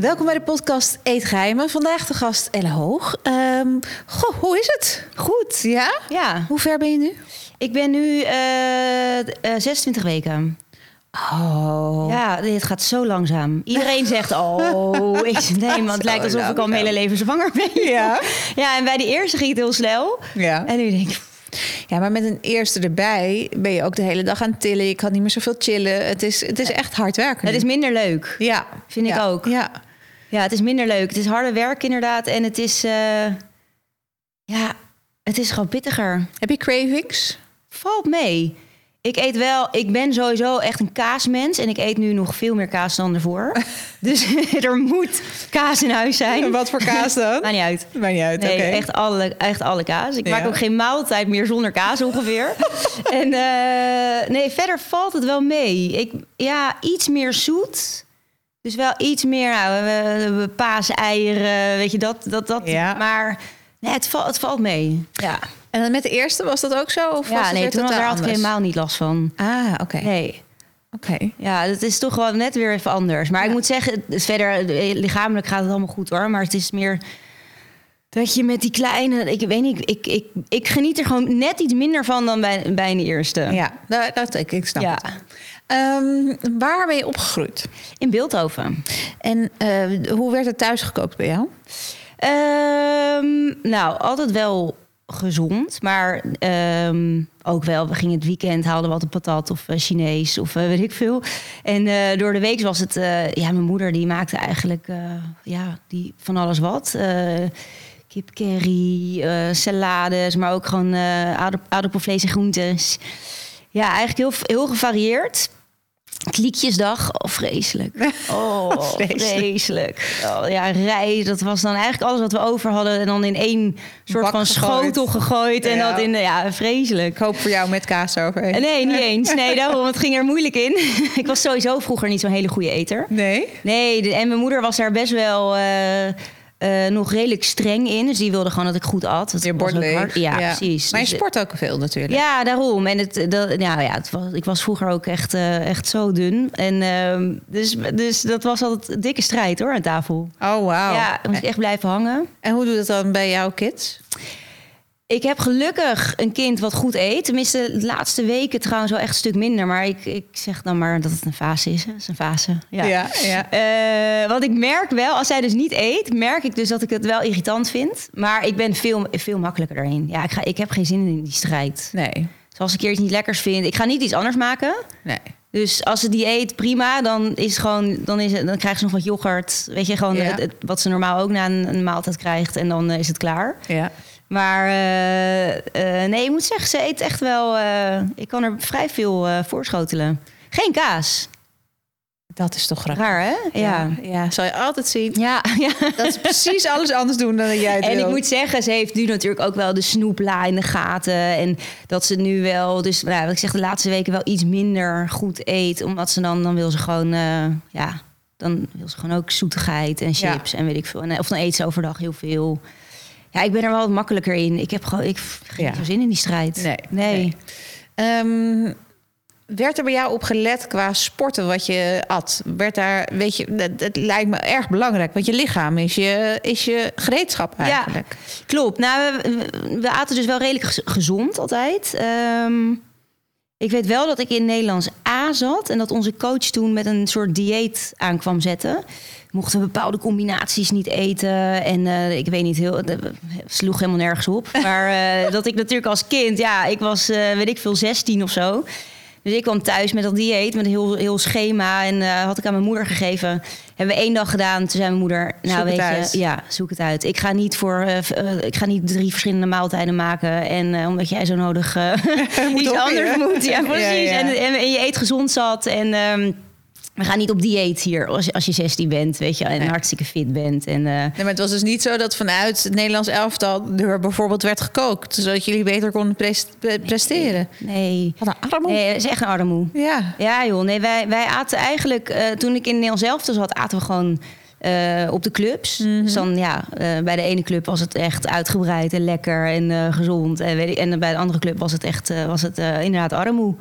Welkom bij de podcast Eetgeheimen. Vandaag de gast Elle Hoog. Ehm, goh, hoe is het? Goed. Ja? Ja. Hoe ver ben je nu? Ik ben nu eh, eh, 26 weken. Oh. Ja, dit gaat zo langzaam. Iedereen zegt, oh, ik, nee, maar het lijkt alsof ik al mijn hele leven zwanger ben. Ja. Ja, en bij de eerste ging het heel snel. Ja. En nu denk ik, ja, maar met een eerste erbij ben je ook de hele dag aan het tillen. Je kan niet meer zoveel chillen. Het is, het is echt hard werken. het is minder leuk. ja. vind ik ook. Ja. Ja, het is minder leuk. Het is harder werk inderdaad. En het is, eh, ja, het is gewoon pittiger. Heb je cravings? Valt mee. Ik eet wel, ik ben sowieso echt een kaasmens. En ik eet nu nog veel meer kaas dan ervoor. dus er moet kaas in huis zijn. Wat voor kaas dan? Maakt niet uit. Maakt niet uit, Nee, echt, alle, echt alle kaas. Ik Ja. maak ook geen maaltijd meer zonder kaas ongeveer. en eh, nee, verder valt het wel mee. Ik, ja, iets meer zoet. Dus wel iets meer nou, we- we- paaseieren, weet je, dat. dat, dat. Ja. Maar nee, het, valt, het valt mee. Ja, En dan met de eerste was dat ook zo? Of was ja het nee, toen had, daar had ik helemaal niet last van. Ah, oké. Nee. Oké. Ja, het is toch wel net weer even anders. Maar Ja. ik moet zeggen, verder eh, lichamelijk gaat het allemaal goed hoor. Maar het is meer dat je met die kleine, ik weet niet, ik, ik, ik geniet er gewoon net iets minder van dan bij, bij een eerste. Ja, dat, dat ik, ik snap Ja. het. Ehm, waar ben je opgegroeid? In Beeldhoven. En eh, hoe werd het thuis gekookt bij jou? Ehm, nou, altijd wel gezond, maar ehm, ook wel. We gingen het weekend, haalden we altijd patat of eh, Chinees of eh, weet ik veel. En door de week was het, ja, mijn moeder die maakte eigenlijk ja, die van alles wat. Eh kip curry, eh, salades, maar ook gewoon eh aardapp- aardappelvlees en groentes. Ja, eigenlijk heel, heel gevarieerd. Kliekjesdag, oh vreselijk. Oh, Vreselijk. vreselijk. Oh, ja, rij, dat was dan eigenlijk alles wat we over hadden... en dan in één soort Bak van gegooid. schotel gegooid. En Ja. dat in ja, vreselijk. Ik hoop voor jou met kaas overheen. Nee, niet eens. Nee, daarom, het ging er moeilijk in. ik was sowieso vroeger niet zo'n hele goede eter. Nee? Nee, de- en mijn moeder was daar best wel eh, eh, nog redelijk streng in. Dus die wilde gewoon dat ik goed at. Dat was bord leeg. Ja, precies. Maar je Dus, sport ook veel natuurlijk. ja, daarom. En het, dat, nou ja, het was, ik was vroeger ook echt, eh, echt zo dun. En, ehm, dus, dus dat was altijd een dikke strijd hoor aan tafel. Oh, wauw. Ja, moest ik echt blijven hangen. En hoe doet het dan bij jouw kids? Ik heb gelukkig een kind wat goed eet. Tenminste, de laatste weken trouwens wel echt een stuk minder. Maar ik, ik zeg dan maar dat het een fase is. hè. Het is een fase. Ja. ja. ja. Eh, want ik merk wel, als zij dus niet eet, merk ik dus dat ik het wel irritant vind. Maar ik ben veel, veel makkelijker daarin. Ja, ik, ga, ik heb geen zin in die strijd. Nee. Dus als ik een keer iets niet lekkers vind, ik ga niet iets anders maken. Nee. Dus als ze die eet, prima. Dan, is het gewoon, dan, is het, dan krijgt ze nog wat yoghurt. Weet je, gewoon Ja. het- het- wat ze normaal ook na een, een maaltijd krijgt. En dan eh, is het klaar. Ja. Maar eh, eh, nee, ik moet zeggen, ze eet echt wel... eh, ik kan er vrij veel voorschotelen. Geen kaas. Dat is toch grappig. Raar, hè? Ja. Ja, zal je altijd zien. Ja, ja. Dat is precies alles anders doen dan jij En ik moet zeggen, ze heeft nu natuurlijk ook wel de snoepla in de gaten. En dat ze nu wel, dus nou, wat ik zeg, de laatste weken wel iets minder goed eet. Omdat ze dan, dan wil ze gewoon, ja, dan wil ze gewoon ook zoetigheid en Ja. chips en weet ik veel. En, of dan eet ze overdag heel veel. Ja, ik ben er wel wat makkelijker in. Ik heb gewoon, ik geen Ja. zin in die strijd. Nee, nee. nee. Ehm, werd er bij jou op gelet qua sporten wat je at? Werd daar, weet je, dat, dat lijkt me erg belangrijk, want je lichaam is je, is je gereedschap eigenlijk. Klopt. Nou, we, we aten dus wel redelijk gez- gezond altijd. Ehm, ik weet wel dat ik in Nederlands A zat en dat onze coach toen met een soort dieet aan kwam zetten. Mochten bepaalde combinaties niet eten en eh, ik weet niet heel, dat sloeg helemaal nergens op. Maar eh, dat ik natuurlijk als kind, ja, ik was, eh, weet ik veel, 16 of zo. Dus ik kwam thuis met dat dieet, met een heel, heel schema. En eh, had ik aan mijn moeder gegeven. Hebben we één dag gedaan. Toen zei mijn moeder, nou Zoek het weet uit. je, ja, zoek het uit. Ik ga niet voor, eh, eh, ik ga niet drie verschillende maaltijden maken. En eh, omdat jij zo nodig eh, iets anders moet. Ja, precies. Ja, ja. En, en, en je eet gezond zat. En ehm, we gaan niet op dieet hier als je, als je 16 bent, weet je, en Nee. hartstikke fit bent. En, eh, Nee, maar het was dus niet zo dat vanuit het Nederlands elftal er bijvoorbeeld werd gekookt, zodat jullie beter konden pres- pre- presteren. nee. Wat een armoe. nee, dat is echt een armoe. Ja. Ja, joh. Nee, wij, wij aten eigenlijk... eh, toen ik in Nederland zelf zat, aten we gewoon eh, op de clubs. Dus dan, ja, bij de ene club was het echt uitgebreid en lekker en gezond. En, weet ik, en bij de andere club was het echt was het, inderdaad armoe.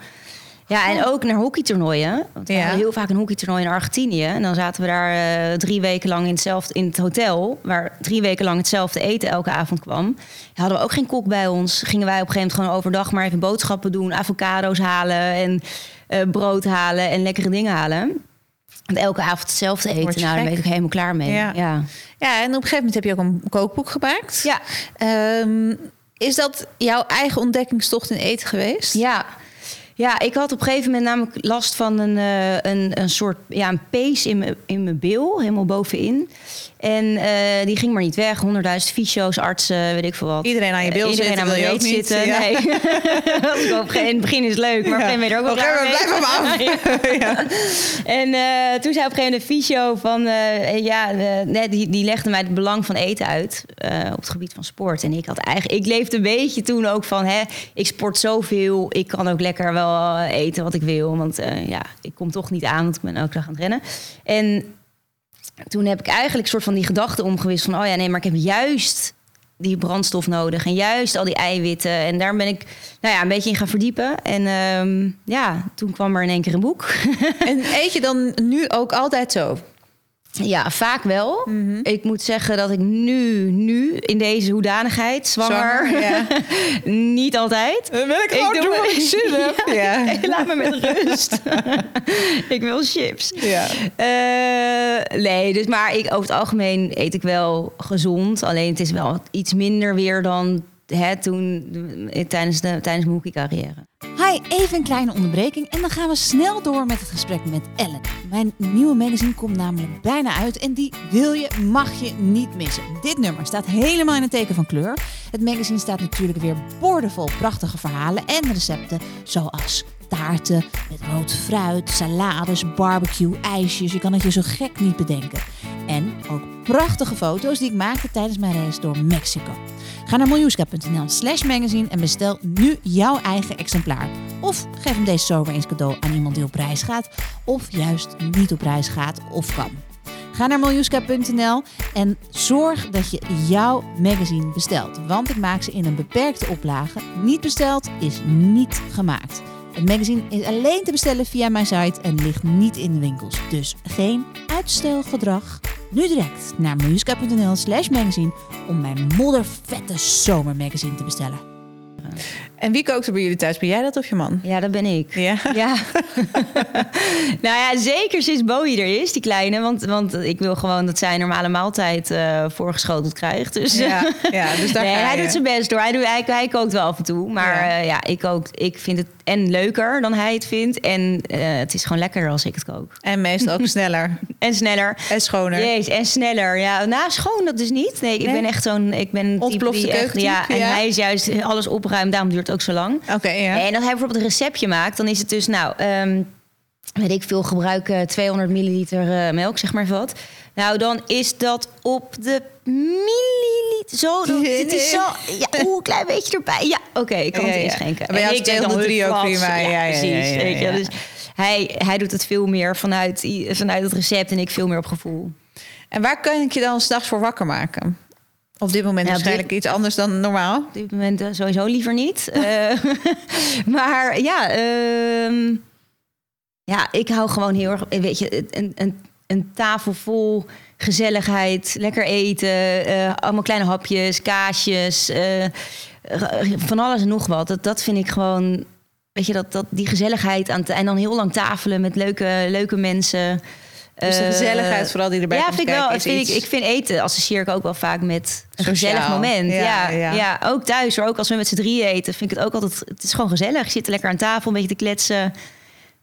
Ja, en ook naar hockeytoernooien. Want we Ja. heel vaak een hockeytoernooi in Argentinië. En dan zaten we daar eh, drie weken lang in, hetzelfde, in het hotel... waar drie weken lang hetzelfde eten elke avond kwam. Hadden we ook geen kok bij ons. Gingen wij op een gegeven moment gewoon overdag maar even boodschappen doen... avocado's halen en eh, brood halen en lekkere dingen halen. En elke avond hetzelfde eten. Nou, daar ben ik helemaal klaar mee. Ja. Ja. ja, en op een gegeven moment heb je ook een kookboek gemaakt. Ja. Ehm, is dat jouw eigen ontdekkingstocht in eten geweest? Ja. Ja, ik had op een gegeven moment namelijk last van een, eh, een, een soort ja, een pees in mijn, in mijn bil, helemaal bovenin. En eh, die ging maar niet weg. Honderdduizend fysio's, artsen, weet ik veel wat. Iedereen aan je bil Eh, Iedereen zitten, aan mijn wil je reet ook niet, zitten. ja. Nee. In het begin is het leuk, maar op een gegeven moment ben je er ook wel blijf hem En eh, toen zei op een gegeven moment de fysio van... eh, ja, eh, nee, die, die legde mij het belang van eten uit eh, op het gebied van sport. En ik had eigenlijk... Ik leefde een beetje toen ook van... Hè, ik sport zoveel, ik kan ook lekker wel eh, eten wat ik wil. Want eh, ja, ik kom toch niet aan, want ik ben elke dag aan het rennen. En toen heb ik eigenlijk soort van die gedachte omgewisseld van... oh ja, nee, maar ik heb juist die brandstof nodig en juist al die eiwitten. En daar ben ik nou ja, een beetje in gaan verdiepen. En ehm, ja, toen kwam er in één keer een boek. En eet je dan nu ook altijd zo? Ja, vaak wel. Mhm. Ik moet zeggen dat ik nu, nu in deze hoedanigheid, zwanger, Zwanger, ja. niet altijd. Dan wil ik gewoon doen wat ik zin heb. Ja. Laat me met rust. ik wil chips. Ja. Eh, nee, dus maar ik, over het algemeen eet ik wel gezond. Alleen het is wel iets minder weer dan hè, toen tijdens, de, tijdens mijn hockeycarrière. Even een kleine onderbreking en dan gaan we snel door met het gesprek met Ellen. Mijn nieuwe magazine komt namelijk bijna uit en die wil je, mag je niet missen. Dit nummer staat helemaal in het teken van kleur. Het magazine staat natuurlijk weer boordevol prachtige verhalen en recepten zoals taarten met rood fruit, salades, barbecue, ijsjes. Je kan het je zo gek niet bedenken. En ook prachtige foto's die ik maakte tijdens mijn reis door Mexico. Ga naar miljuska.nl slash magazine en bestel nu jouw eigen exemplaar. Of geef hem deze zomer eens cadeau aan iemand die op reis gaat. Of juist niet op reis gaat of kan. Ga naar miljuska.nl en zorg dat je jouw magazine bestelt. Want ik maak ze in een beperkte oplage. Niet besteld is niet gemaakt. Het magazine is alleen te bestellen via mijn site en ligt niet in de winkels. Dus geen uitstelgedrag. Nu direct naar miljuska.nl slash magazine om mijn moddervette zomermagazine te bestellen. En wie kookt er bij jullie thuis? Ben jij dat of je man? Ja, dat ben ik. Ja. Ja. nou ja, zeker sinds Bowie er is, die kleine. Want, want ik wil gewoon dat zij een normale maaltijd eh, voorgeschoteld krijgt. Dus Ja, ja, dus daar nee, ga hij je. doet zijn best door. Hij, doet, hij, hij kookt wel af en toe. Maar Ja. ja, ja ik, ook, ik vind het en leuker dan hij het vindt. En eh, het is gewoon lekkerder als ik het kook. En meestal ook sneller En sneller. en schoner. Jezus, en sneller. Ja, nou, schoon dat dus niet. Nee, ik Nee? ben echt zo'n... Ik ben Ontplofte keukentype, Ja, en hij is juist alles opruimen. Daarom duurt ook zo lang. Oké, ja. En als hij bijvoorbeeld een receptje maakt, dan is het dus, nou, ehm, weet ik veel, gebruiken 200 milliliter eh, melk, zeg maar wat. Nou, dan is dat op de milliliter. Zo, dat, het is zo. Ja, oeh, een klein beetje erbij. Ja, oké, ik kan Ja, het ja. inschenken. En is ik denk 203 dan, ook "Frans." prima. Ja, ja, ja, precies. ja, weet je. ja. Dus hij, hij doet het veel meer vanuit, vanuit het recept en ik veel meer op gevoel. En waar kan ik je dan s'nachts voor wakker maken? Op dit moment Ja, waarschijnlijk iets anders dan normaal. Op dit moment eh, sowieso liever niet. Eh, maar ja, ehm, ja, ik hou gewoon heel erg, eh, weet je, een, een, een tafel vol gezelligheid, lekker eten, allemaal kleine hapjes, kaasjes, van alles en nog wat. Dat, dat vind ik gewoon, weet je, dat, dat die gezelligheid aan het, en dan heel lang tafelen met leuke, leuke mensen. Dus de Eh, gezelligheid vooral die erbij ja, komt vind ik wel. Vind ik, iets- ik vind eten associeer ik ook wel vaak met een Sociaal. gezellig moment. Ja, Ja, ja. ja. ook thuis hoor. Ook als we met z'n drieën eten, vind ik het ook altijd. Het is gewoon gezellig. Je zit lekker aan tafel, een beetje te kletsen, een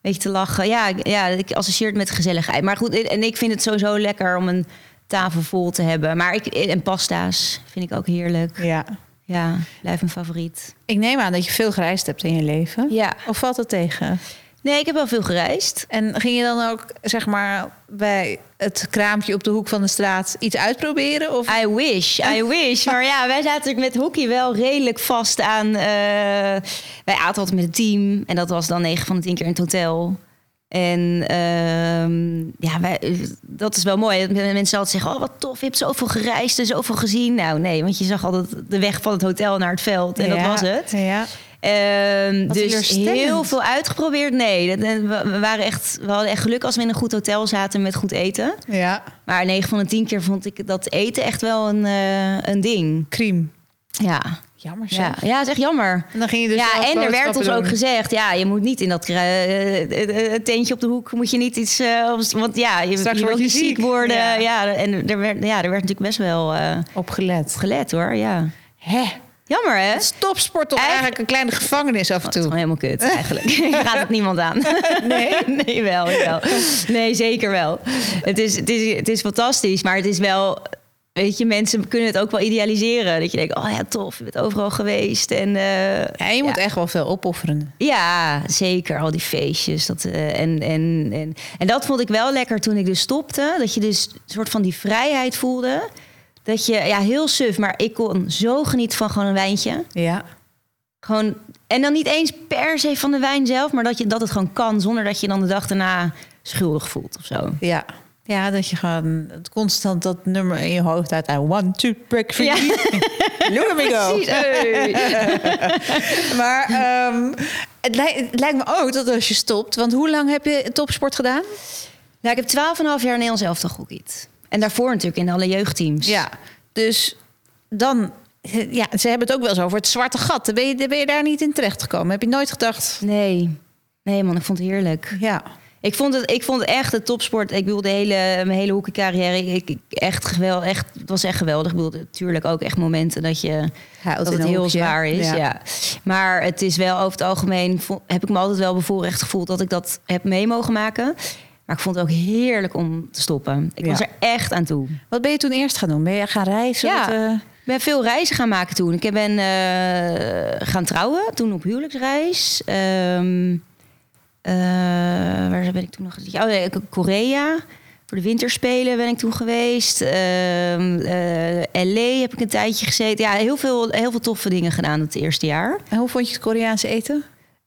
beetje te lachen. Ja, ik- ja ik associeer het met gezelligheid. Maar goed, en ik vind het sowieso lekker om een tafel vol te hebben. Maar ik en pasta's vind ik ook heerlijk. Ja. Ja, blijft mijn favoriet. Ik neem aan dat je veel gereisd hebt in je leven. Ja. Of valt dat tegen? Nee, ik heb wel veel gereisd. En ging je dan ook, zeg maar, bij het kraampje op de hoek van de straat iets uitproberen? Of? I wish, I wish. Maar ja, wij zaten natuurlijk met hockey wel redelijk vast aan... eh, wij aten altijd met het team. En dat was dan 9 van de 10 keer in het hotel. En ehm, ja, wij, dat is wel mooi. Mensen altijd zeggen, oh wat tof, je hebt zoveel gereisd en zoveel gezien. Nou nee, want je zag altijd de weg van het hotel naar het veld. En dat was het. Ja. Ehm, dus heel veel uitgeprobeerd. Nee, we, waren echt, we hadden echt geluk als we in een goed hotel zaten met goed eten. ja. Maar 9 van de 10 keer vond ik dat eten echt wel een, eh, een ding. Crime. Ja. Jammer zeg. Ja, ja, echt jammer. En dan ging je dus ja, en er werd ons ook gezegd, ja, je moet niet in dat eh, tentje op de hoek, moet je niet iets, eh, op- want ja, je, Straks je je niet ziek ziek. worden. Ja. Ja. en er werd, ja, er werd natuurlijk best wel eh, Opgelet. gelet hoor, ja. Hè? Jammer hè? Is topsport toch eigenlijk een kleine gevangenis af en Het is toe? gewoon helemaal kut eigenlijk. Gaat het niemand aan? Nee? nee, wel, wel. Nee, zeker wel. Het is, het, is, het is fantastisch, maar het is wel... Weet je, mensen kunnen het ook wel idealiseren. Dat je denkt, oh ja, tof, je bent overal geweest. En, eh, Ja, je moet echt wel veel opofferen. ja, zeker. Al die feestjes. Dat, eh, en, en, en, en dat vond ik wel lekker toen ik dus stopte. Dat je dus een soort van die vrijheid voelde. Dat je, ja, heel suf, maar ik kon zo genieten van gewoon een wijntje. Ja. Gewoon, en dan niet eens per se van de wijn zelf, maar dat, je, dat het gewoon kan zonder dat je dan de dag daarna schuldig voelt of zo. Ja. Ja, dat je gewoon constant dat nummer in je hoofd uit. I want to break free. Ja. Look at me go. Maar ehm, het, lijkt, het lijkt me ook dat als je stopt... Want hoe lang heb je topsport gedaan? Nou, ik heb 12,5 jaar in Nederlands elftal gehockeyd. En daarvoor natuurlijk in alle jeugdteams. Ja. Dus dan... Ja, ze hebben het ook wel eens over het zwarte gat. Ben je, ben je daar niet in terechtgekomen? Heb je nooit gedacht... Nee. Nee man, ik vond het heerlijk. Ja, Ik vond het, ik vond het echt de topsport. Ik bedoel, de hele, mijn hele hockeycarrière, ik, ik, echt geweldig. Echt, het was echt geweldig. Ik bedoel, natuurlijk ook echt momenten dat je Huilt dat het heel hoekje. zwaar is. Ja. Ja. Maar het is wel over het algemeen heb ik me altijd wel bevoorrecht gevoeld dat ik dat heb mee mogen maken. Maar ik vond het ook heerlijk om te stoppen. Ik Ja. was er echt aan toe. Wat ben je toen eerst gaan doen? Ben je gaan reizen? Ja. Wat, eh, Ik ben veel reizen gaan maken toen. Ik ben eh, gaan trouwen, toen op huwelijksreis. Ehm, eh, waar ben ik toen nog? Oh, nee, Korea. Voor de winterspelen ben ik toen geweest. Ehm, eh, LA heb ik een tijdje gezeten. Ja, heel veel, heel veel toffe dingen gedaan het eerste jaar. En hoe vond je het Koreaanse eten?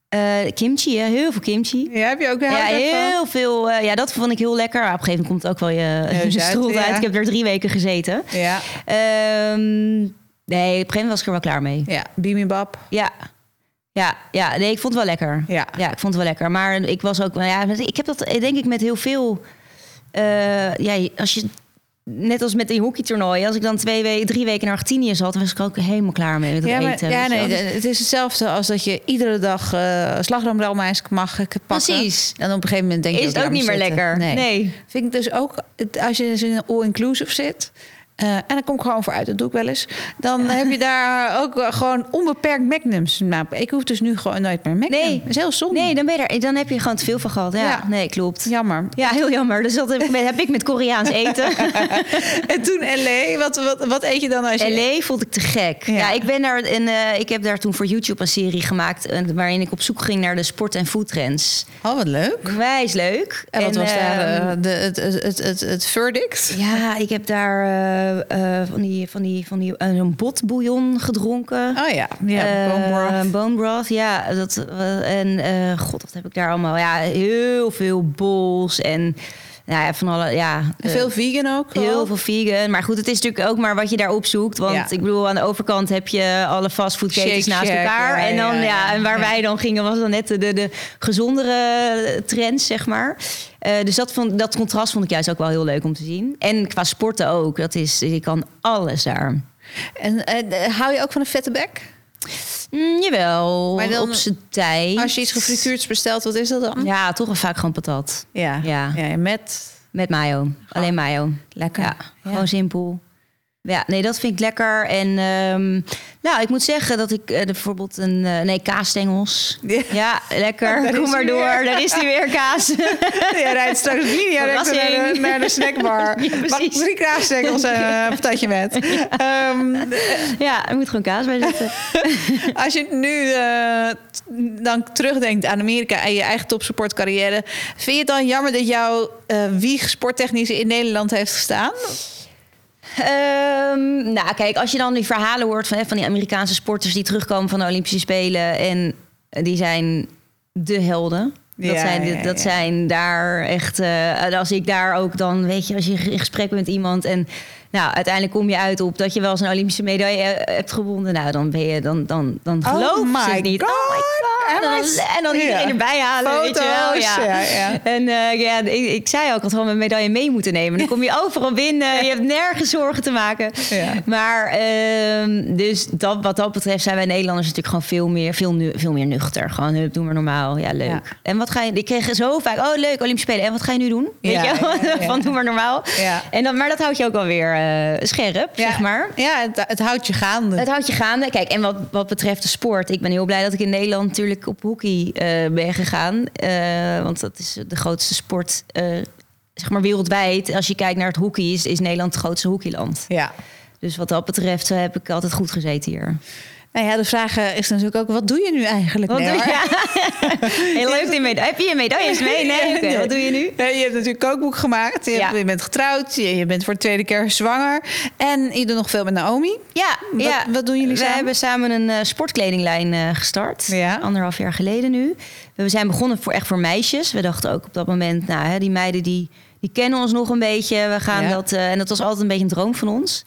Eh, kimchi, hè? heel veel kimchi. Ja, heb je ook Ja, heel veel. eh, ja, dat vond ik heel lekker. Maar op een gegeven moment komt het ook wel je, je uit. Ik heb er drie weken gezeten. Ja, Ehm, nee, op een gegeven moment was ik er wel klaar mee. ja. bibimbap. Ja. Ja, ja, nee, ik vond het wel lekker. Ja. ja, ik vond het wel lekker. Maar ik was ook, nou ja, ik heb dat denk ik met heel veel. eh, ja, als je net als met een hockeytoernooi, als ik dan twee weken, drie weken in Argentinië zat, was ik ook helemaal klaar mee met het Ja, maar, eten. ja nee, het is hetzelfde als dat je iedere dag uh, slagroomrelmijs mag pakken. Precies. En op een gegeven moment denk je is het ook niet meer lekker. Nee. nee. Vind ik dus ook, als je in een all-inclusive zit... eh, en dan kom ik gewoon vooruit, dat doe ik wel eens. Dan heb je daar ook wel gewoon onbeperkt magnums. Nou, ik hoef dus nu gewoon nooit meer magnum. Nee. Dat is heel zonde. Nee, dan, ben je er, dan heb je gewoon te veel van gehad. Ja, Ja. nee, klopt. Jammer. Ja, heel jammer. Dus dat heb ik met, heb ik met Koreaans eten. En toen LA, wat, wat, wat eet je dan als je... LA vond ik te gek. Ja. Ja, ik ben daar en eh, ik heb daar toen voor YouTube een serie gemaakt eh, waarin ik op zoek ging naar de sport- en foodtrends. Oh, wat leuk. Wijs leuk. En wat was daar ehm, eh, de, het, het, het, het, het verdict? Ja, ik heb daar eh, eh, van die, van die, van die, eh, een botbouillon gedronken. Oh ja, ja Eh, bone broth. bone broth, ja. Dat, eh, en eh, god, wat heb ik daar allemaal? Ja, heel veel bols en nou ja, van alle, ja. En eh, veel vegan ook? Heel veel vegan. Maar goed, het is natuurlijk ook maar wat je daar opzoekt. Want Ja. ik bedoel, aan de overkant heb je alle fastfoodketens naast elkaar. ja, en dan, ja, en waar wij dan gingen, was dan net de, de, de gezondere trends, zeg maar. Eh, dus dat, vond, dat contrast vond ik juist ook wel heel leuk om te zien. En qua sporten ook. Dat is, je kan alles daar. En eh, hou je ook van een vette bek? Mm, jawel, Maar dan- op zijn tijd. Als je iets gefrituurds bestelt, wat is dat dan? Ja, toch wel vaak gewoon patat. Ja. Ja. ja met... Met mayo. Alleen mayo. Lekker. Ja, gewoon simpel. Ja, nee, dat vind ik lekker. En ehm, nou, ik moet zeggen dat ik eh, bijvoorbeeld een... eh, nee, kaasstengels. Ja. Ja, lekker. Kom maar door. weer. Daar is die weer, kaas. Jij rijdt straks linia naar de, naar de snackbar. Ja, Mag ik drie kaasstengels en een patatje met. Ehm, ja, er moet gewoon kaas bij zitten. als je nu eh, t- dan terugdenkt aan Amerika en je eigen topsportcarrière... vind je het dan jammer dat jouw eh wieg sporttechnisch in Nederland heeft gestaan? Ehm, nou, kijk, als je dan die verhalen hoort van, hè, van die Amerikaanse sporters die terugkomen van de Olympische Spelen en die zijn de helden. Dat, Ja, zijn, dat ja. zijn daar echt. eh, als ik daar ook dan, weet je, als je in gesprek bent met iemand en nou, uiteindelijk kom je uit op dat je wel eens een Olympische medaille eh, hebt gewonnen. Nou, dan ben je dan, dan, dan Oh geloof je het niet. God. Oh my god. En dan, en dan iedereen erbij halen, weet je wel. Ja, ja. En eh, ja, ik, ik zei ook, ik had gewoon mijn medaille mee moeten nemen. Dan kom je overal binnen. Je hebt nergens zorgen te maken. Ja. Maar ehm, dus dat, wat dat betreft zijn wij Nederlanders natuurlijk gewoon veel meer, veel, nu, veel meer nuchter. Gewoon, hup, doe maar normaal. Ja, leuk. Ja. En wat ga je... Ik kreeg zo vaak, oh leuk, Olympische Spelen. En wat ga je nu doen? Weet Ja, je. Van doe maar normaal. Ja. En dan, maar dat houdt je ook wel eh, scherp, zeg maar. Ja, het, het houdt je gaande. Het houdt je gaande. Kijk, en wat, wat betreft de sport, ik ben heel blij dat ik in Nederland natuurlijk op hockey eh, ben gegaan. Eh, want dat is de grootste sport, zeg maar wereldwijd. Als je kijkt naar het hockey, is, is Nederland het grootste hockeyland. Ja. Dus wat dat betreft heb ik altijd goed gezeten hier. Nou ja, de vraag eh, is natuurlijk ook, wat doe je nu eigenlijk? Wat Nee, doe je? Heel leuk die medaille. Heb je je medailles mee? Nee. Wat doe je nu? Nee, je hebt natuurlijk kookboek gemaakt. Je, Ja. hebt- je bent getrouwd. Je, je bent voor de tweede keer zwanger. En je doet nog veel met Naomi. Ja, Wat- ja. wat doen jullie We samen? hebben samen een eh, sportkledinglijn eh, gestart. Ja. Anderhalf jaar geleden nu. We zijn begonnen voor, echt voor meisjes. We dachten ook op dat moment, nou, hè, die meiden die, die kennen ons nog een beetje. We gaan dat, eh, en dat was altijd een beetje een droom van ons.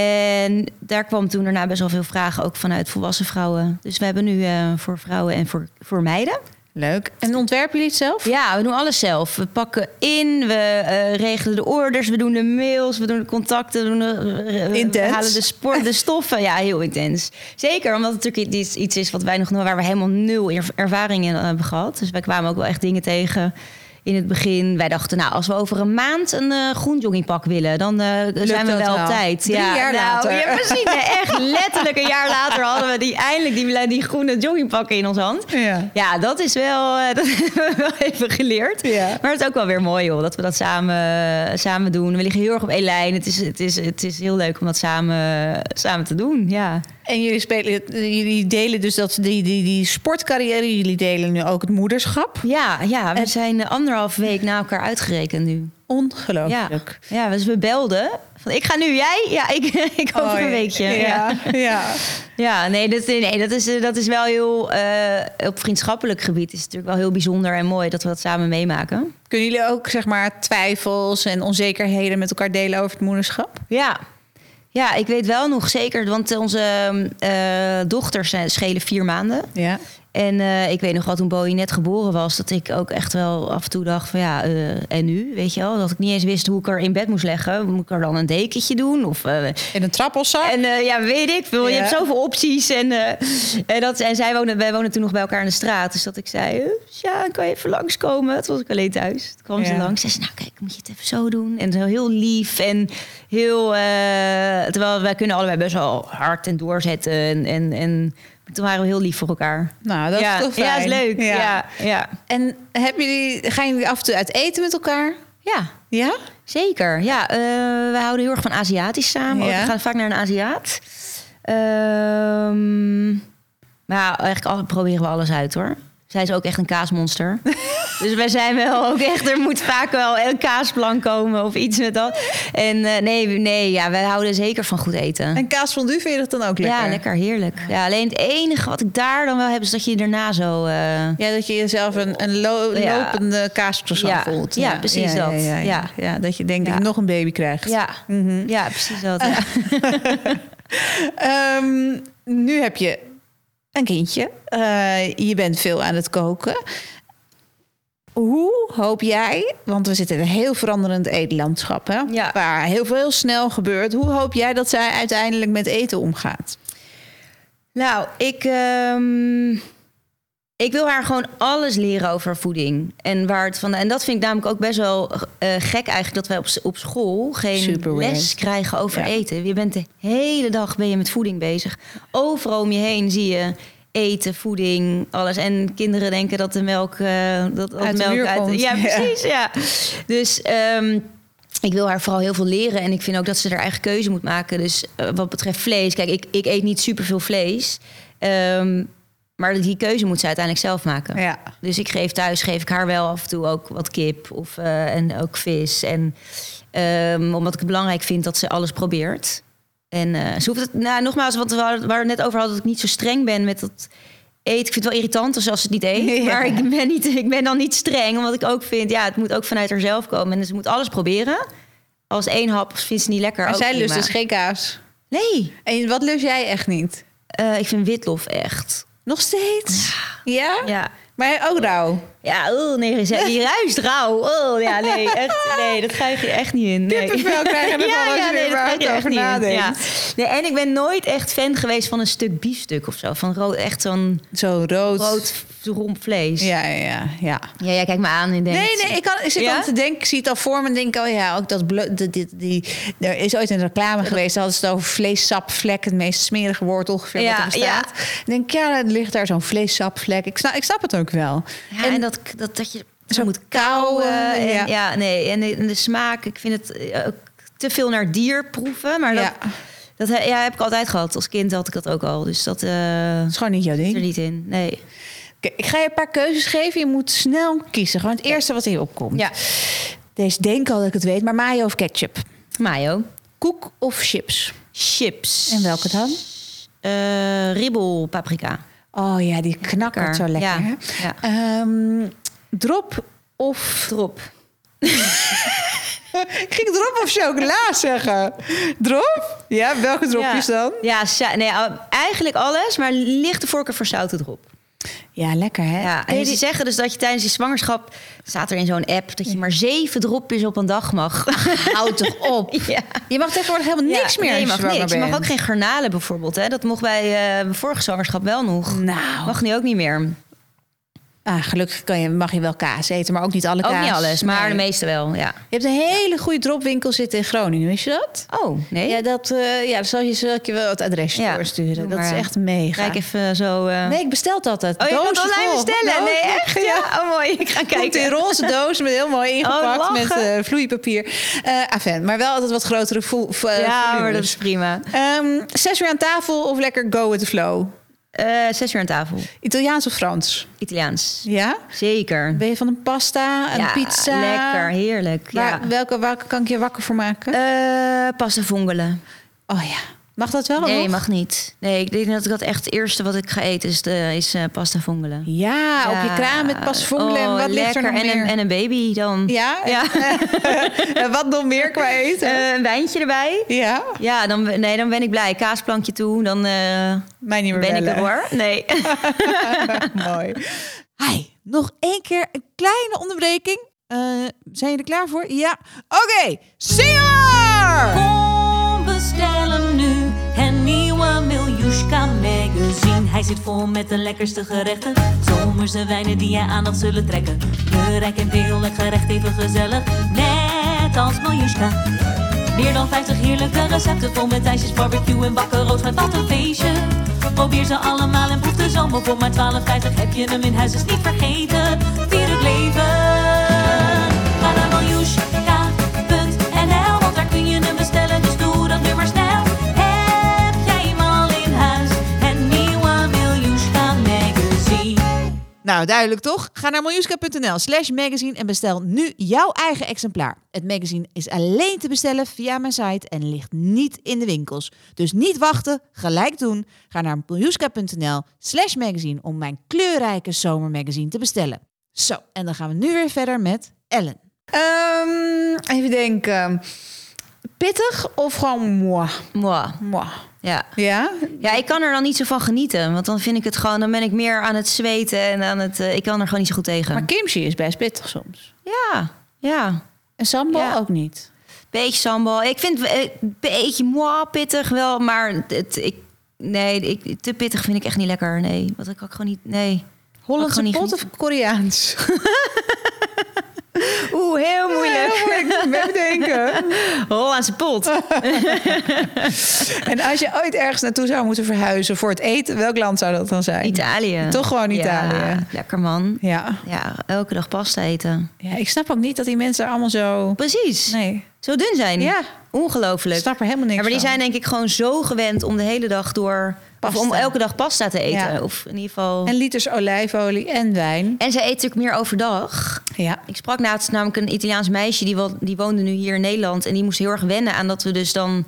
En daar kwam toen daarna best wel veel vragen, ook vanuit volwassen vrouwen. Dus we hebben nu eh, voor vrouwen en voor, voor meiden. Leuk. En ontwerpen jullie het zelf? Ja, we doen alles zelf. We pakken in, we eh, regelen de orders, we doen de mails, we doen de contacten, we, doen de, eh, we halen de, sport, de stoffen. Ja, heel intens. Zeker omdat het natuurlijk iets, iets is wat wij nog waar we helemaal nul er- ervaring in hebben gehad. Dus wij kwamen ook wel echt dingen tegen. In het begin, wij dachten, nou, als we over een maand een eh, groen joggingpak willen, dan eh, zijn we wel op tijd. Drie jaar nou, later. Ja, precies. Echt letterlijk een jaar later hadden we die eindelijk die, die groene joggingpakken in onze hand. Ja. Ja, dat is wel, eh, dat hebben we wel even geleerd. Ja. Maar het is ook wel weer mooi, joh, dat we dat samen, samen doen. We liggen heel erg op één lijn. Het is, het is, het is heel leuk om dat samen, samen te doen. Ja. En jullie, spelen, jullie delen dus dat, die, die, die sportcarrière. Jullie delen nu ook het moederschap. Ja, ja, we En- zijn anderhalf week na elkaar uitgerekend nu. Ongelooflijk. ja dus we belden. Van, ik ga nu, jij? Ja, ik, ik over Oh, een weekje. Ja, Ja, ja. ja nee, dat, nee dat, is, dat is wel heel... eh, op vriendschappelijk gebied is het natuurlijk wel heel bijzonder en mooi dat we dat samen meemaken. Kunnen jullie ook zeg maar twijfels en onzekerheden met elkaar delen over het moederschap? Ja. Ja, ik weet wel nog zeker, want onze eh, dochters zijn- schelen vier maanden. Ja. En eh, ik weet nog wel, toen Bowie net geboren was, dat ik ook echt wel af en toe dacht van ja, eh, en nu, weet je wel? Dat ik niet eens wist hoe ik er in bed moest leggen. Moet ik er dan een dekentje doen? Of, eh, In een trappelzak? en ja, weet ik veel. Je hebt zoveel opties. En, en, dat, en zij wonen, wij wonen toen nog bij elkaar in de straat. Dus dat ik zei, ja, kan je even langskomen? Toen was ik alleen thuis. Toen kwam ze langs. Zei ze, nou kijk, moet je het even zo doen? En zo heel lief en heel... terwijl wij kunnen allebei best wel hard en doorzetten. En, en, en toen waren we heel lief voor elkaar. Nou, dat ja, is toch fijn. Ja, is leuk. Ja, ja. ja. En hebben jullie, gaan jullie af en toe uit eten met elkaar? Ja? zeker. Ja, eh, wij houden heel erg van Aziatisch samen. Ja. We gaan vaak naar een Aziat. Ehm, maar eigenlijk al, proberen we alles uit hoor. Zij is ook echt een kaasmonster. dus wij zijn wel ook echt... Er moet vaak wel een kaasplan komen of iets met dat. En eh, nee, nee ja, wij houden zeker van goed eten. En kaasfondue vind je dat dan ook lekker? Ja, lekker, heerlijk. Ja, alleen het enige wat ik daar dan wel heb... is dat je daarna zo... eh, Ja, dat je jezelf een, een lo- Ja. lopende kaaspersoon Ja. voelt. Ja, precies dat. Ja, ja, dat je denkt dat je nog een baby krijgt. ja, Mhm. ja, precies dat. Ehm, nu heb je een kindje. Eh, je bent veel aan het koken. Hoe hoop jij, want we zitten in een heel veranderend eetlandschap, hè? Ja. waar heel veel heel snel gebeurt. Hoe hoop jij dat zij uiteindelijk met eten omgaat? Nou, ik, ehm, Ik wil haar gewoon alles leren over voeding. En, waar het van, en dat vind ik namelijk ook best wel eh, gek eigenlijk... dat wij op, op school geen Super weird. les krijgen over Ja. eten. Je bent de hele dag ben je met voeding bezig. Overal om je heen zie je eten, voeding, alles. En kinderen denken dat de melk... eh, dat, dat Uit de melk muur komt. Ja, precies, ja. Dus... ehm, ik wil haar vooral heel veel leren. En ik vind ook dat ze haar eigen keuze moet maken. Dus eh, wat betreft vlees. Kijk, ik, ik eet niet superveel vlees. Ehm, maar die keuze moet ze uiteindelijk zelf maken. Ja. Dus ik geef thuis geef ik haar wel af en toe ook wat kip of, eh, en ook vis. En ehm, omdat ik het belangrijk vind dat ze alles probeert. En eh, ze hoeft het, nou, nogmaals, wat we hadden- waar we het net over hadden, dat ik niet zo streng ben met dat eten. Ik vind het wel irritant als ze het niet eet. Ja. Maar ik ben, niet, ik ben dan niet streng, omdat ik ook vind, ja, het moet ook vanuit haarzelf komen. En ze moet alles proberen. Als één hap vindt ze niet lekker. Ook zij lust dus geen kaas. Nee, En wat lust jij echt niet? eh, ik vind witlof echt. Nog steeds? Ja? Ja. Maar ook rauw? Ja, oh, nee, die ruist rauw. Oh, ja, nee, echt, nee, dat krijg je echt niet in. Nee. Kippenvel krijgen ervan als je er überhaupt over nadenkt. Ja. Nee, en ik ben nooit echt fan geweest van een stuk biefstuk of zo. Van rood, echt zo'n Zo rood. rood romp vlees. Ja. Ja, ja, ja. ja. ja, jij kijkt me aan en denkt... Nee, nee, ik, kan, ik zit Ja? aan te denken, ik zie het al voor me en denk, oh ja, ook dat blo- die, die, die, er is ooit een reclame geweest, daar hadden ze het over vleessapvlek, het meest smerige woord ongeveer Ja, wat er bestaat. Ik denk, ja, er ligt daar zo'n vleessapvlek. Ik snap, ik snap het ook wel. Ja, en, dat, dat, dat je zo moet kauwen. En, ja. ja. nee, en de, en de smaak, ik vind het eh, ook te veel naar dier proeven. Maar dat, Ja. dat he- ja, heb ik altijd gehad. Als kind had ik dat ook al. Dus dat Dat is gewoon niet jouw zit er ding. niet in. Nee. Ik ga je een paar keuzes geven. Je moet snel kiezen. Gewoon het eerste wat in je opkomt. Ja. Deze denk al dat ik het weet, maar mayo of ketchup? Mayo. Koek of chips? Chips. En welke dan? Eh ribbel paprika. Oh ja, die knakkert zo lekker. Ja. Ehm, drop of... Drop. Ik ging drop of chocola zeggen. Drop? Ja, welke dropjes ja. dan? Ja, nee, eigenlijk alles, maar lichte voorkeur voor zoute drop. Ja, lekker hè? Ja, en ze die- zeggen dus dat je tijdens je zwangerschap... staat er in zo'n app dat je maar zeven dropjes op een dag mag. Houd toch op. ja. Je mag tegenwoordig helemaal niks Ja, meer Nee, je mag niks. Je mag ook geen garnalen bijvoorbeeld. Hè? Dat mocht bij eh, mijn vorige zwangerschap wel nog. Nou, Mag nu ook niet meer. Ah, gelukkig kan je, mag je wel kaas eten, maar ook niet alle kaas. Ook niet alles, maar Nee. de meeste wel, ja. Je hebt een hele goede dropwinkel zitten in Groningen, wist je dat? Oh, nee? Ja, dat, eh, ja, zal je, zal ik je wel het adresje Ja, doorsturen. Dat is echt mega. Kijk even zo... eh. Nee, ik bestel altijd. Oh, je kan online vol. bestellen? Doos- Nee, echt? Ja, oh mooi. Ik ga Komt in kijken. roze doos met heel mooi ingepakt Oh, met lachen. eh, vloeipapier. Eh Aven, maar wel altijd wat grotere vo- Ja, maar dat is prima. Ehm, zes uur aan tafel of lekker go with the flow? Eh, zes uur aan tafel. Italiaans of Frans? Italiaans. Ja? Zeker. Ben je van een pasta, een ja, pizza? Lekker, heerlijk. Waar, Ja. welke, welke kan ik je wakker voor maken? Eh, pasta oh ja. Mag dat wel? Nee, nog? mag niet. Nee, ik denk dat ik dat echt het eerste wat ik ga eten is, de, is eh, pasta vongelen. Ja, op je kraam met pas vongelen. en Oh, wat ligt er lekker. nog en, meer? Een, en een baby dan. Ja? Ja. En wat nog meer qua eten? Eh, een wijntje erbij. ja? Ja, dan, nee, dan ben ik blij. Kaasplankje toe, dan eh, Mij niet meer ben ik er hoor. Nee. Mooi. Hi, nog één keer een kleine onderbreking. Eh, zijn jullie er klaar voor? Ja. Oké, zing maar! Kom Hij zit vol met de lekkerste gerechten. Zomerse wijnen die je aandacht zullen trekken. Kleurrijk en heerlijk gerecht even gezellig. Net als Miljushka. Meer dan 50 heerlijke recepten vol met ijsjes, barbecue en bakken rood met wat een feestje. Probeer ze allemaal en proef de zomer voor maar 12,50 heb je hem in huis, dus niet vergeten. Vier het leven. Nou, duidelijk toch? Ga naar miljuska.nl slash magazine en bestel nu jouw eigen exemplaar. Het magazine is alleen te bestellen via mijn site en ligt niet in de winkels. Dus niet wachten, gelijk doen. Ga naar miljuska.nl slash magazine om mijn kleurrijke zomermagazine te bestellen. Zo, en dan gaan we nu weer verder met Ellen. Ehm, even denken. Pittig of gewoon moi? Moi. moi. Ja. Ja? ja, ik kan er dan niet zo van genieten. Want dan vind ik het gewoon, dan ben ik meer aan het zweten en aan het. eh, ik kan er gewoon niet zo goed tegen. Maar kimchi is best pittig soms. Ja, ja. En sambal Ja. ook niet. Beetje sambal. Ik vind het een beetje moi pittig wel, maar het, ik, nee, ik, te pittig vind ik echt niet lekker. Nee, wat ik ook gewoon niet. Nee. Hollandse pot of Koreaans? Oeh, heel moeilijk. moeilijk. Met denken. Hollandse pot. En als je ooit ergens naartoe zou moeten verhuizen voor het eten, welk land zou dat dan zijn? Italië. Toch gewoon Italië. Ja, lekker man. Ja. Ja, elke dag pasta eten. ja, ik snap ook niet dat die mensen allemaal zo... Precies. Nee, Zo dun zijn. Ja. ik Ongelooflijk. snap er helemaal niks Ja, maar die van. zijn denk ik gewoon zo gewend om de hele dag door... Of om elke dag pasta te eten. Ja. Of in ieder geval... En liters olijfolie en wijn. En zij eet natuurlijk meer overdag. Ja. Ik sprak laatst namelijk een Italiaans meisje... die, wo- die woonde nu hier in Nederland. En die moest heel erg wennen aan dat we dus dan...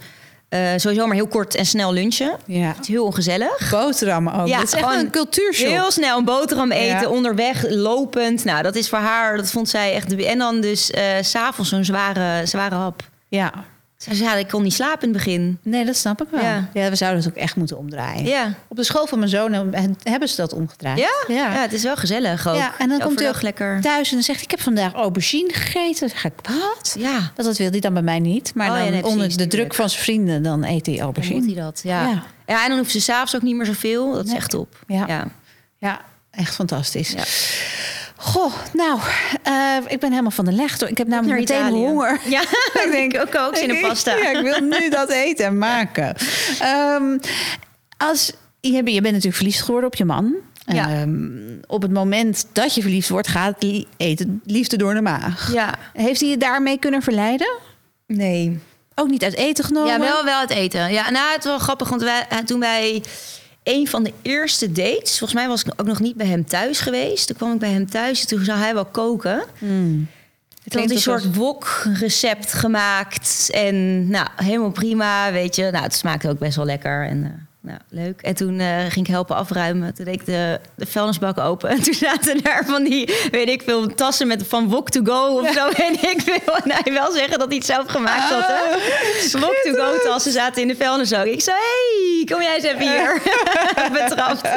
eh, sowieso maar heel kort en snel lunchen. Ja. Het is heel ongezellig. Boterhammen ook. Ja, dat is echt een cultuurshock. Heel snel een boterham eten, Ja. onderweg, lopend. Nou, dat is voor haar, dat vond zij echt... En dan dus eh, s s'avonds zo'n zware, zware hap. Ja. Zij zei, ja, ik kon niet slapen in het begin. Nee, dat snap ik wel. Ja. Ja. we zouden het ook echt moeten omdraaien. Ja. Op de school van mijn zoon hebben ze dat omgedraaid. Ja? Ja. ja, het is wel gezellig ook. Ja, en dan komt hij ook lekker. thuis en dan zegt hij... ik heb vandaag aubergine gegeten. Dan zeg ik, wat? Ja, Dat, dat wil hij dan bij mij niet. Maar Oh, ja, dan nee, onder precies, de druk van zijn vrienden... dan eet hij dan aubergine. moet hij dat. Ja. Ja. Ja. en dan hoeft ze s'avonds ook niet meer zoveel. Dat is Nee. echt top. Ja. Ja. Ja, echt fantastisch. Goh, nou, eh, ik ben helemaal van de leg. Ik heb namelijk meteen Italië. honger. Ja, ik denk ook ook zin in pasta. Ja, ik wil nu dat eten en maken. Ehm, als, je, bent- je bent natuurlijk verliefd geworden op je man. Ja. Ehm, op het moment dat je verliefd wordt, gaat die eten liefde door de maag. Ja. Heeft hij je daarmee kunnen verleiden? Nee. Ook niet uit eten genomen? Ja, wel, wel het eten. Ja, nou, het was wel grappig, want wij, eh, toen wij een van de eerste dates, volgens mij was ik ook nog niet bij hem thuis geweest. Toen kwam ik bij hem thuis en toen zou hij wel koken. Hmm. Toen had een soort wok-recept gemaakt. En nou, helemaal prima, weet je. Nou, het smaakte ook best wel lekker. En eh, nou, leuk. En toen eh, ging ik helpen afruimen. Toen deed ik de, de vuilnisbak open. En toen zaten daar van die, weet ik veel, tassen met van wok to go of zo. En ik wil en hij wel zeggen dat hij het zelf gemaakt had. Ah, Hè? Wok to go tassen zaten in de vuilnisbak. Ik zei, hey, kom jij eens even hier. Betrapt.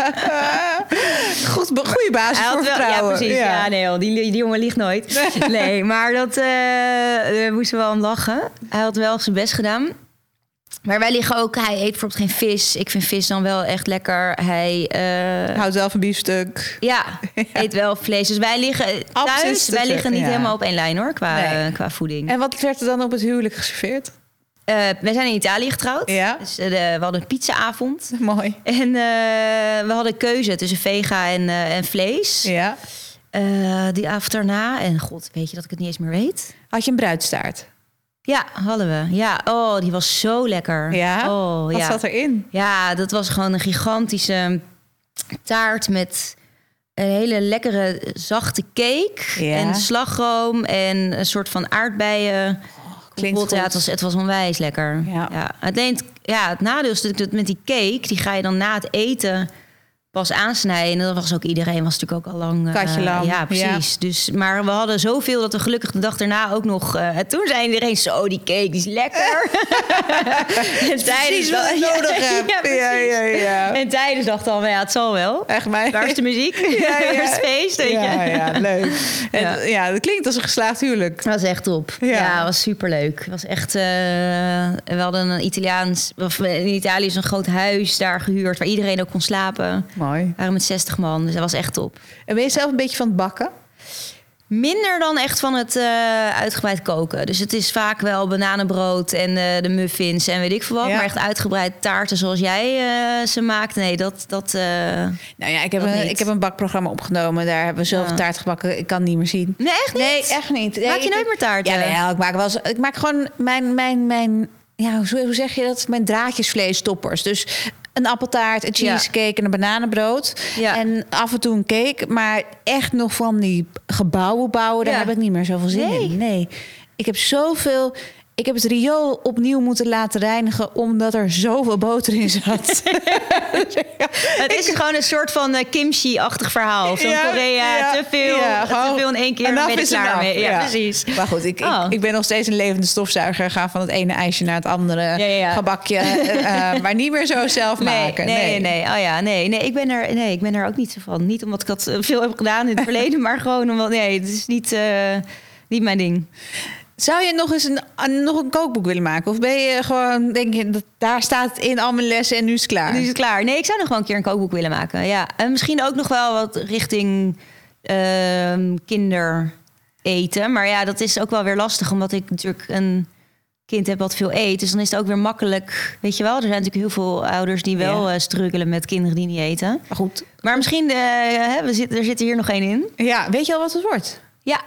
Goed, goede basis Hij voor wel, ja, vertrouwen. precies. Ja, nee, joh, die, die jongen liegt nooit. Nee, maar dat eh eh, moesten we wel om lachen. Hij had wel zijn best gedaan. Maar wij liggen ook, hij eet bijvoorbeeld geen vis. Ik vind vis dan wel echt lekker. Hij eh, Houdt wel van biefstuk. ja, eet wel vlees. Dus wij liggen Abs thuis, is te wij liggen niet ja. helemaal op één lijn hoor, qua, Nee. eh, qua voeding. En wat werd er dan op het huwelijk geserveerd? Eh, wij zijn in Italië getrouwd. Ja. Dus eh, we hadden een pizzaavond. Mooi. En eh, we hadden keuze tussen vega en, eh, en vlees. Ja. Eh, die avond daarna. En god, weet je dat ik het niet eens meer weet? Had je een bruidstaart? Ja, hadden we. Ja, oh, die was zo lekker. Ja? Oh, Wat ja. zat erin? Ja, dat was gewoon een gigantische taart met een hele lekkere zachte cake Ja. en slagroom en een soort van aardbeien. klinkt Kompot. Ja, goed. het was, het was onwijs lekker. Ja. Ja. Alleen, ja, het nadeel is natuurlijk dat met die cake, die ga je dan na het eten pas aansnijden. En dat was ook iedereen, was natuurlijk ook al lang... eh, Katje lam. ja, precies. Dus, maar we hadden zoveel dat we gelukkig de dag daarna ook nog... eh, toen zei iedereen zo, die cake die is lekker. en tijdens wat ik nodig heb. Ja. Ja, ja, ja. En tijdens dacht dan, ja, het zal wel. Echt mij. Waar is de muziek? Ja, ja. Is feest? Weet je? Ja, ja, leuk. En, Ja. ja. dat klinkt als een geslaagd huwelijk. Het was echt top. Ja. Ja, was superleuk. Het was echt. eh, we hadden een Italiaans. Of in Italië is een groot huis daar gehuurd waar iedereen ook kon slapen. Mooi. We waren met 60 man, dus dat was echt top. En ben je zelf een beetje van het bakken? Minder dan echt van het eh, uitgebreid koken. Dus het is vaak wel bananenbrood en eh, de muffins en weet ik veel wat. Ja. Maar echt uitgebreid taarten zoals jij eh, ze maakt. Nee, dat. dat Nou ja, ik heb, een, niet. ik heb een bakprogramma opgenomen. Daar hebben we zelf Ja. taart gebakken. Ik kan niet meer zien. Nee, echt niet? Nee, echt niet. Nee, Maak je nooit meer taarten? Ja, ik maak wel eens, Ik maak gewoon mijn, mijn, mijn ja, hoe hoe zeg je dat? Mijn draadjesvleestoppers. Dus een appeltaart, een cheesecake en een bananenbrood. Ja. En af en toe een cake. Maar echt nog van die gebouwen bouwen, daar heb ik niet meer zoveel zin Nee. in. Nee. Ik heb zoveel... Ik heb het riool opnieuw moeten laten reinigen... omdat er zoveel boter in zat. Het is gewoon een soort van eh, kimchi-achtig verhaal. Zo'n Ja, Korea, ja, te veel, te veel in één keer. enough ben je klaar mee. Ja, precies. Maar goed, ik, Oh. ik, ik ben nog steeds een levende stofzuiger. Ga van het ene ijsje naar het andere gebakje. eh, eh, maar niet meer zo zelf Nee, maken. nee, nee, nee. Oh ja, nee, nee. Ik ben er, nee, ik ben er ook niet zo van. Niet omdat ik dat veel heb gedaan in het verleden, maar gewoon omdat, nee, het is niet, niet mijn ding. Zou je nog eens een, een- nog een kookboek willen maken? Of ben je gewoon, denk je, dat, daar staat in al mijn lessen en nu is het klaar? Nu is het klaar. Nee, ik zou nog wel een keer een kookboek willen maken. Ja. En misschien ook nog wel wat richting ehm kinder eten. Maar ja, dat is ook wel weer lastig, omdat ik natuurlijk een kind heb wat veel eet. Dus dan is het ook weer makkelijk. Weet je wel, er zijn natuurlijk heel veel ouders die wel Ja. eh, struggelen met kinderen die niet eten. Maar goed. Maar misschien, hè, we zitten, er zit hier nog één in. Ja, weet je al wat het wordt? Ja.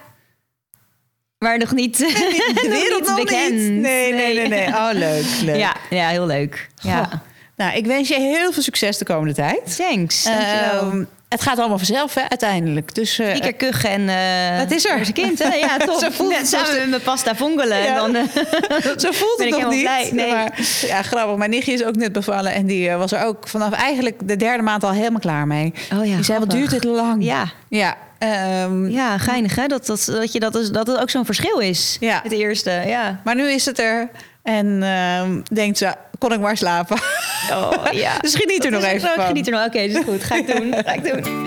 Maar nog niet. De wereld nog bekend. niet. Nee, nee, nee, nee. Oh, leuk, leuk. Ja, ja, heel leuk. Goh. Ja. Nou, ik wens je heel veel succes de komende tijd. Thanks. dankjewel. Ehm, het gaat allemaal vanzelf, hè, uiteindelijk. Dus kuchen en... eh Dat is er. zijn kind, hè? Ja, toch. Zo voelt Net het samen met mijn pasta vongelen. Ja. Dan, eh, Zo voelt het nog niet. blij. Nee. Maar, ja, grappig. Mijn nichtje is ook net bevallen. En die was er ook vanaf eigenlijk de derde maand al helemaal klaar mee. Oh ja, die zei, wat duurt dit lang? ja. Ja, ehm, ja, geinig hè? Dat, dat, dat, je, dat, is, dat het ook zo'n verschil is. Ja. Het eerste, ja. maar nu is het er. En ehm, denkt ze, kon ik maar slapen. Oh, ja. Dus geniet er nog even van. Geniet er nog. Oké, is goed. Ga ik doen. Ga ik doen.